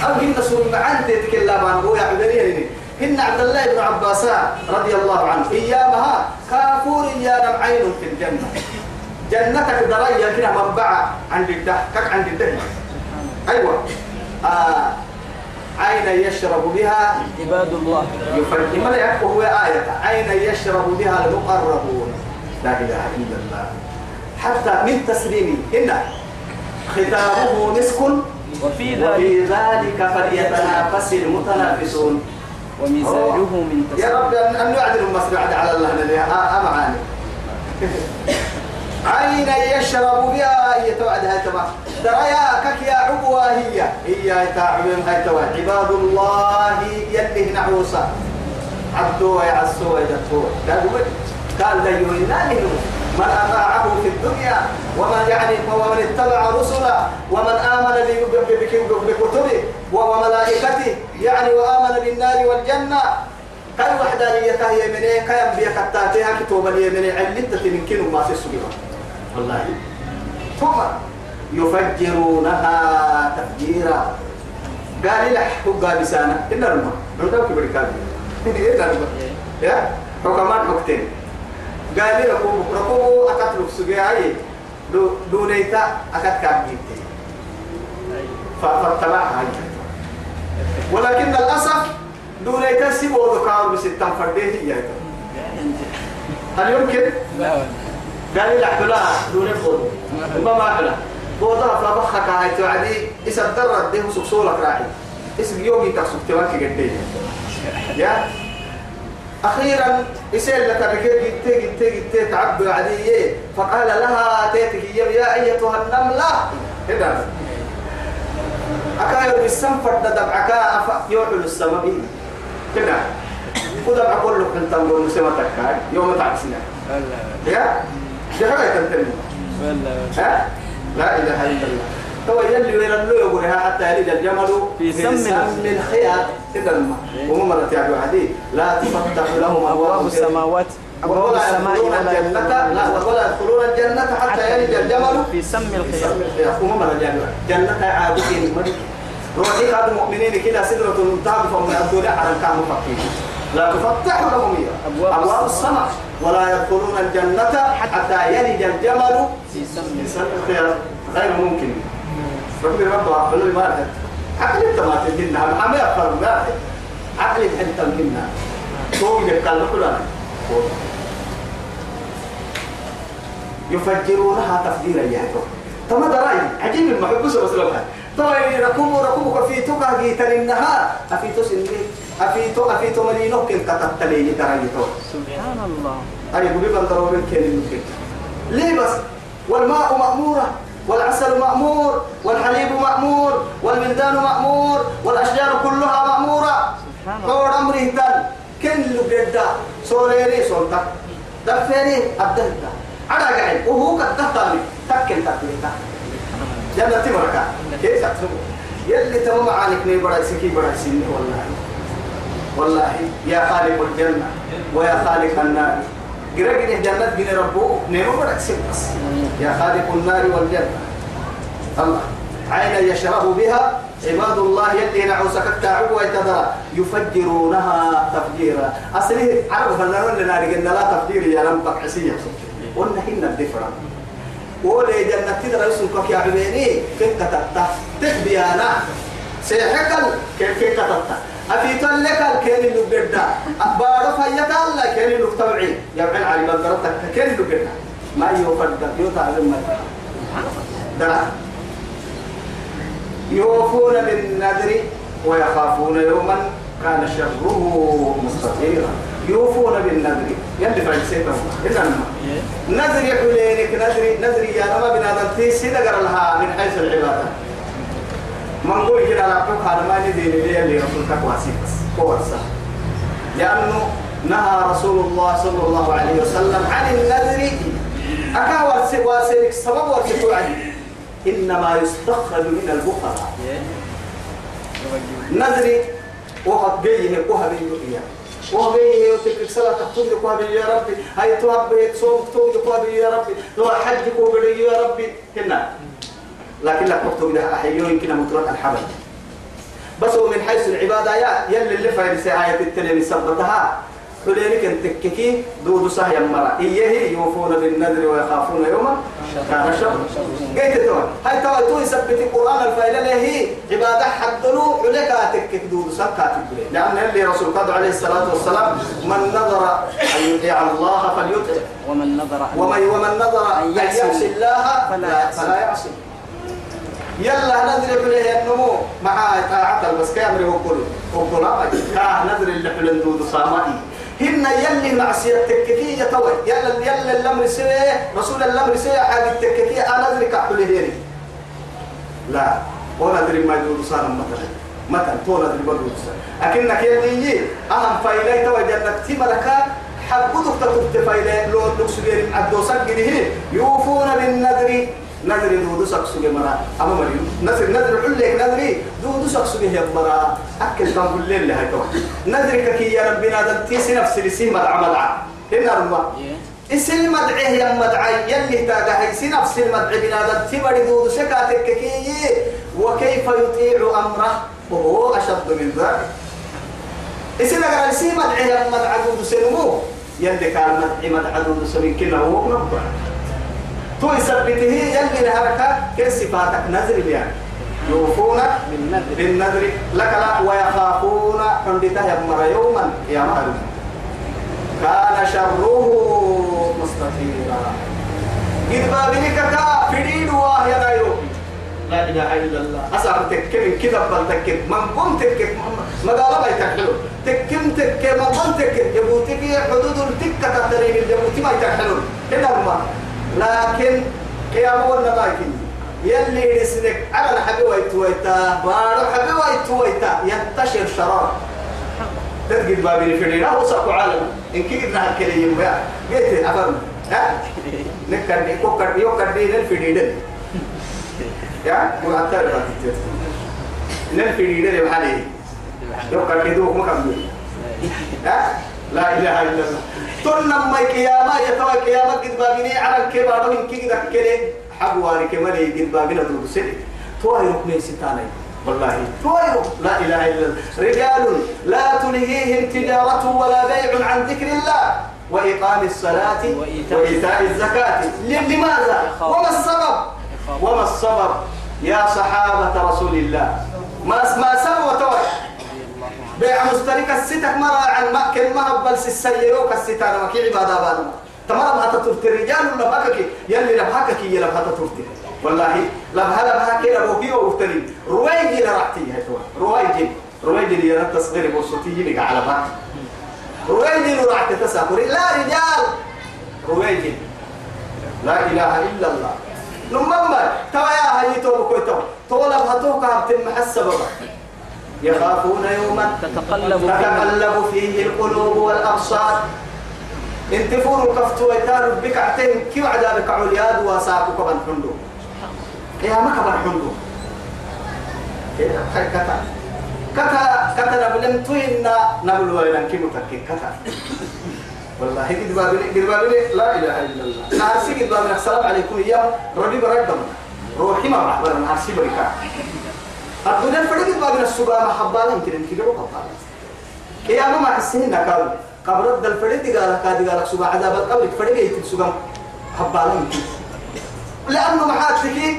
أو هن سوء عن تتكلم هو يعبدني هن عبد الله بن عباس رضي الله عنه إيامها كافور يا عين في الجنة. جنتك دريا كده منبعة عند الده كك عند الده أيوة. آه عين يشرب بها عباد الله. يفرق ما هو آية. عين يشرب بها المقربون. لا إله إلا الله. حتى من تسليمه. هنا ختامه مسك. وفي ذلك وفي ذلك فليتنافس المتنافسون. ومزاجه من يا تسليم رب أن نعدل المسرع على الله لله أمعاني. [laughs] عين يشرب بها هي توعد هاي تبع. ترى يا كك يا عبوة هي. هي تعبين هاي تبع. عباد الله يلي نعوسا عبدوا يعسوا يدتوا قال لا يهنا من أطاعه في الدنيا ومن يعني ومن اتبع رسله ومن آمن بكتبه وملائكته يعني وآمن بالنار والجنة. كاي وحدانية هي من إيه كاي أنبياء كتاتها كتوبا هي من إيه علمت تنكين ما تسويها والله. ثم يفجرونها تفجيرا. قال هو قال لسانا إن رمى. نوداك بركاب إن رمى. يا؟ حكمان حكتين. قال لي ركوب ركوب أكتر سجاي دو دونيتا أكتر كابيتي. فاتبعها ولكن للأسف دونيتا سيبو ذكار بستان فرديه هي هل يمكن؟ لا. قال لي لحبلا دون الفضل ما ما حلا بوضع فبخك هاي توعدي إسا الدرة ده سكسولك راعي. اسم يومي تقصد تواكي قدي يا؟ أخيرا يسأل لك ركيب جتة جتة جتة تعبي عدية فقال لها تيتك يا أيتها النملة. إذا أكاير بالسنفر دبعك أفا يوحل السبب كده كده أقول لك أنت نقول مسمتك يوم تعبسنا يا؟ دي حاجة تنتمي. لا إله إلا الله. تو يلي وين اللو يقولها حتى يلد الجمل في سم الخياط. إذا ما وهم مرة تعبوا حديث لا تفتح لهم أبواب السماوات أبواب ولا السماء ولا الجنة لا ولا يدخلون الجنة حتى يلد الجمل في سم الخياط. الخياط. وهم مرة جنة جنة عابدين. روحي قاد مؤمنين كده سدرة المنتهى فهم يأتون على الكعب مفكين لا تفتح لهم أبواب السماء. ولا يدخلون الجنة حتى يلج الجمل في سم الخيار غير ممكن. ربي رب عقل ما عقل أنت ما تجينا ما يفهم ما عقل أنت منا تو يقال كلنا يفجرونها تفجيرا يعني تما دراي عجيب المحبوس وسلامها طبعا ركوب ركوبك في توكا جيتر النهار. افيتو سني؟ افيتو افيتو ملينو كن كتتلي درايتو سبحان الله. أي الضروري الكين الممكن ليه بس؟ والماء مأمورة. والعسل مأمور والحليب مأمور والبلدان مأمور والأشجار كلها مأمورة. فور أمره تل كن لبدا سوليري سولتا. دفيري أبدهتا على قاعد. وهو قد تهتمي. تكن تكلتا جنة مركا. كيف تكتبه؟ يلي تمام عنك ني بڑا سكي بڑا سيني والله. والله. يا خالق الجنة. ويا خالق النار. قرأ جنة قرأ ربو. نيمو بڑا بس. يا خالق النار والجنة الله. عين يشرب بها عباد الله يلي نعوسك التعب ويتدرى يفجرونها تفجيرا. أصله عرب فلنرون لنا قلنا لا تفجير يا رمبك عسية قلنا هنا الدفرة. ولي جنة تدرى يسلكك يا عبيني. كيف كتبت تحبيانا سيحكل كيف كيف كتبت أفي تلك الكين اللي بدا بارو فيتا الله. تبعي يا ابن علي بدرتك كين اللي بدا ما يوفد يوتعلم ما درا يوفون بالنذر ويخافون يوما كان شره مستطيرا. يوفون بالنذر. يلي فرنسيتهم إذا نذر حلينك نذر نذر يا رب بنادم تيسي نقر لها من حيث العبادة. من قول على حقوق هذا ما ندين لي اللي رسولك واسيك هو الصح لأنه نهى رسول الله صلى الله عليه وسلم عن النذر أكا واسي واسيك سبب واسيك عني إنما يستخرج من البخلاء نذري وقد جيه وهب الدنيا. وهب يوتك صلاة تكتب لك وهب يا ربي. هاي توهب صوم تكتب لك وهب يا ربي. لو حجك وبدي يا ربي. هنا لكن لا تكتب لها. أحيو يمكن مطلق الحبل. بس هو من حيث العبادة يا يلي اللي فايد آية التلمي سبتها. حلينك انت تككي دود سهيا مرة. إيه يوفون بالنذر ويخافون يوما. كان شر. قيت توا هاي توا تو يثبت القرآن الفايلة هي عبادة حدلو عليك تكك دود سكات لأن اللي رسول قد عليه الصلاة والسلام من نظر أن يطيع الله فليطع ومن نظر أن ومن ومن نظر أن يعصي الله فلا فلا يعصي. يلا نضرب له النمو مع طاعة بس كامل وقول وقول كاه نضرب اللي حلن دود صامائي هن يلي معصية التككية توي. يلا يلا الأمر سوى رسول الأمر سوى حاجة التككية أنا أدري كحول هيري. لا. ولا أدري ما يدود صام مثلا. مثلا تو ندري ما يدود صام أكنك يلي أهم فايلة توي جنة تمركا حبوتك تكتب فايلة لو نكسجين عدوسك جديه يوفون بالنذر. نذر دودو سكسوجي مرا. أما مريم نذر نذر عليك نذري. دودو سكسوجي يا مرا. أكل كان كل اللي هاي تو. نذرك كي يا ربنا دنتيس نفس اللي مدعى مدعى هنا رما اسم مدعيه يا مدعي. يلي تاجا هي سي نفس المدعي بنادم تبري دودو سكاتك كي وكيف يطيع أمره؟ وهو أشد من ذلك اسم قال سي مدعيه يا مدعى دودو سنمو. يلي كان مدعي مدعى دودو سمين كنا هو نبع تو يثبته يلي لهركة كيف صفاتك؟ نذر يعني يوفون بالنذر. لك لا ويخافون حندته يمر يوما يا مهر كان شره مستطيرا. قد بابنك كا فريد واه يا نايروبي لا إله إلا الله. اسعر تكم كذا بل تكم. من قم تكم؟ ما قال ما يتحلو تكم تكم ما قم تكم؟ يبوتك حدود التكة تدرين اليبوتي ما يتحلو لكن قيام ولا يكن يلي رسلك على الحبي ويتويتا بارو حبي ويتويتا ينتشر شرار تدقل بابي في لا وصف عالم. إن كيف نهار كلي يا؟ قلت أفهم. ها؟ نكر يكوكر يكر دين الفديدن يا؟ ولا تعرف الفديدن يا محلي. يكر كدوك مكمل. ها؟ لا إله إلا الله. تلنا ما قيامة يتوى قيامة قد بابيني على الكبار من كي ذكره حبواري كمالي قد بابينا دروسي توي ركني ستاني. والله. توي لا إله إلا الله. رجال لا تلهيهم تجارة ولا بيع عن ذكر الله. وإقام الصلاة وإيتاء الزكاة. لماذا؟ وما السبب؟ وما السبب؟ يا صحابة رسول الله. ما ما سبب توي بيع مشترك الستك مرة عن مكة ما هبل سيروك الستار ما كي عبادة بالما تمام هذا ترت الرجال ولا بكك يلي لبهكك يلا بهذا ترت والله لبها لبها كده بوكي وفتري. رويجي لرحتي هتوا رويجي رويجي اللي يرى تصغير بوسطي يلقى على بعض. رويجي لرحت تسافر لا رجال. رويجي لا إله إلا الله. نمما توا يا هاي تو بكويتو تو لبهتوك هبتم محسبة يخافون يوما تتقلب فيه تتقلب فيه القلوب والأبصار. إنت فور كفتو ويتار بك عتين كيف عذابك علياد وساقك بن حندو يا ما كبر حندو كتا. كتا كتا نبلم توينا نبل وينان كي متكي؟ كتا. والله قد قد بابلي لا إله إلا الله. ناسي قد السلام عليكم يا ربي بردم روحي ما بحضر ناسي بركة. الدنيا فريق بابنا السبا محبالا يمكن ان كده وقبالا قيامة ما حسين نكال قبر الدل فريق قال كادي قال سبا عذاب القبر. فريق يتم سبا حبالا يمكن. لأنه محاتك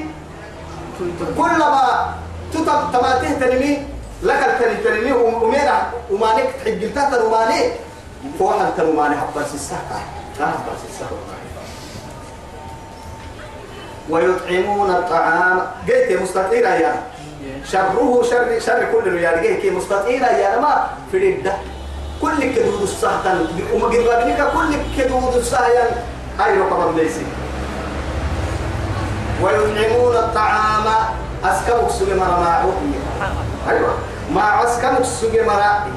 كلما تتب تماته تنمي لك التنمي تنمي ومينا ومانك تحجلتها تنماني فوحا تنماني حبا سيساكا لا حبا سيساكا ويطعمون الطعام. قلت مستطيرا يا شره شر شر كل رجال. كي مستطيرا يا ما في الدة كل كدود السهتان وما بابنك كل كدود السهيان أي رقم ليسي ويطعمون الطعام أسكمك سجى مرا معه أيوة. مع أسكمك سجى مرا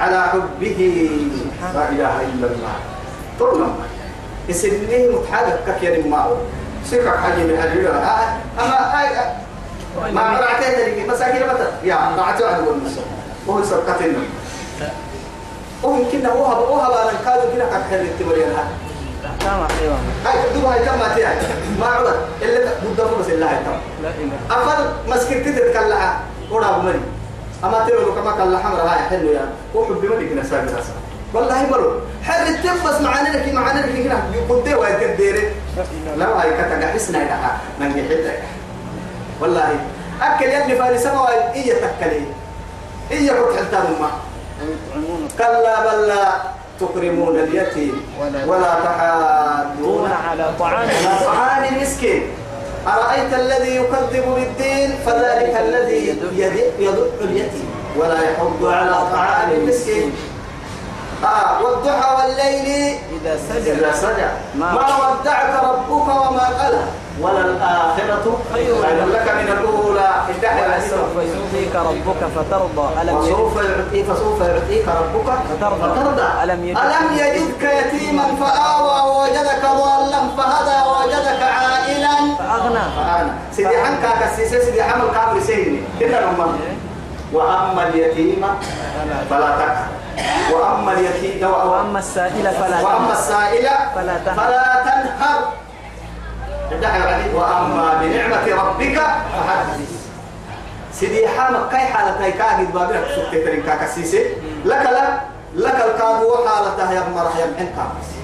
على حبه. لا إله إلا الله. طول يسنيه متحدث ككير معه سيكا حاجة من هذه أما أي ما رعتين لك مساكين متى؟ يا رعتوا على النص وهو سرقتنا ويمكن هو هو هو بان كادو كنا هذا تمام أيوه هاي تدوب هاي تم ماتي ما عود إلا بده بس الله تم لا إله. أفل مسكت تتكلع ولا بمري أما تقول كما كلا حمر هاي حلو يا. هو حب ملك نساق راسه والله مرو. حل التنفس معانا لك معانا لك هنا. يقول ده وين تديري. لا هاي كتاع حسنا يا. نجي حتى والله. أكل يلي فارس ما إيه تكلي إيه كنت حلتان ما. ويطعمون كلا بل لا تكرمون اليتيم ولا- تحاضون على طعام. طعام المسكين. أرأيت الذي يكذب بالدين؟ فذلك الذي يدع يدع اليتيم ولا يحض على طعام المسكين. آه والضحى والليل إذا سجد إذا سجى ما- ما ودعك ربك وما قلى. وللآخرة خير. لك من الأولى سوف يعطيك ربك فترضى. ألم وسوف يعطيك فسوف يعطيك ربك فترضى. فترضى. ألم يجد- ألم يجدك يتيما فآوى ووجدك ضالا فهدى ووجدك عائلا. فأغنى. فأنا سيدي حنكا كسيسي سيدي حمل كامل سيدي كده لما وأما اليتيم فلا تقهر وأما اليتيم وأما السائل فلا وأما تنهر. السائل فلا تنهر. فلا تنهر الدحر عليه وأما بنعمة ربك فحدث سيدي حامك كاي حالتها؟ كاهد بابك سكتة ترين كاكسيسي لك لا لك الكادو حالتها يا مرح يا محن كامس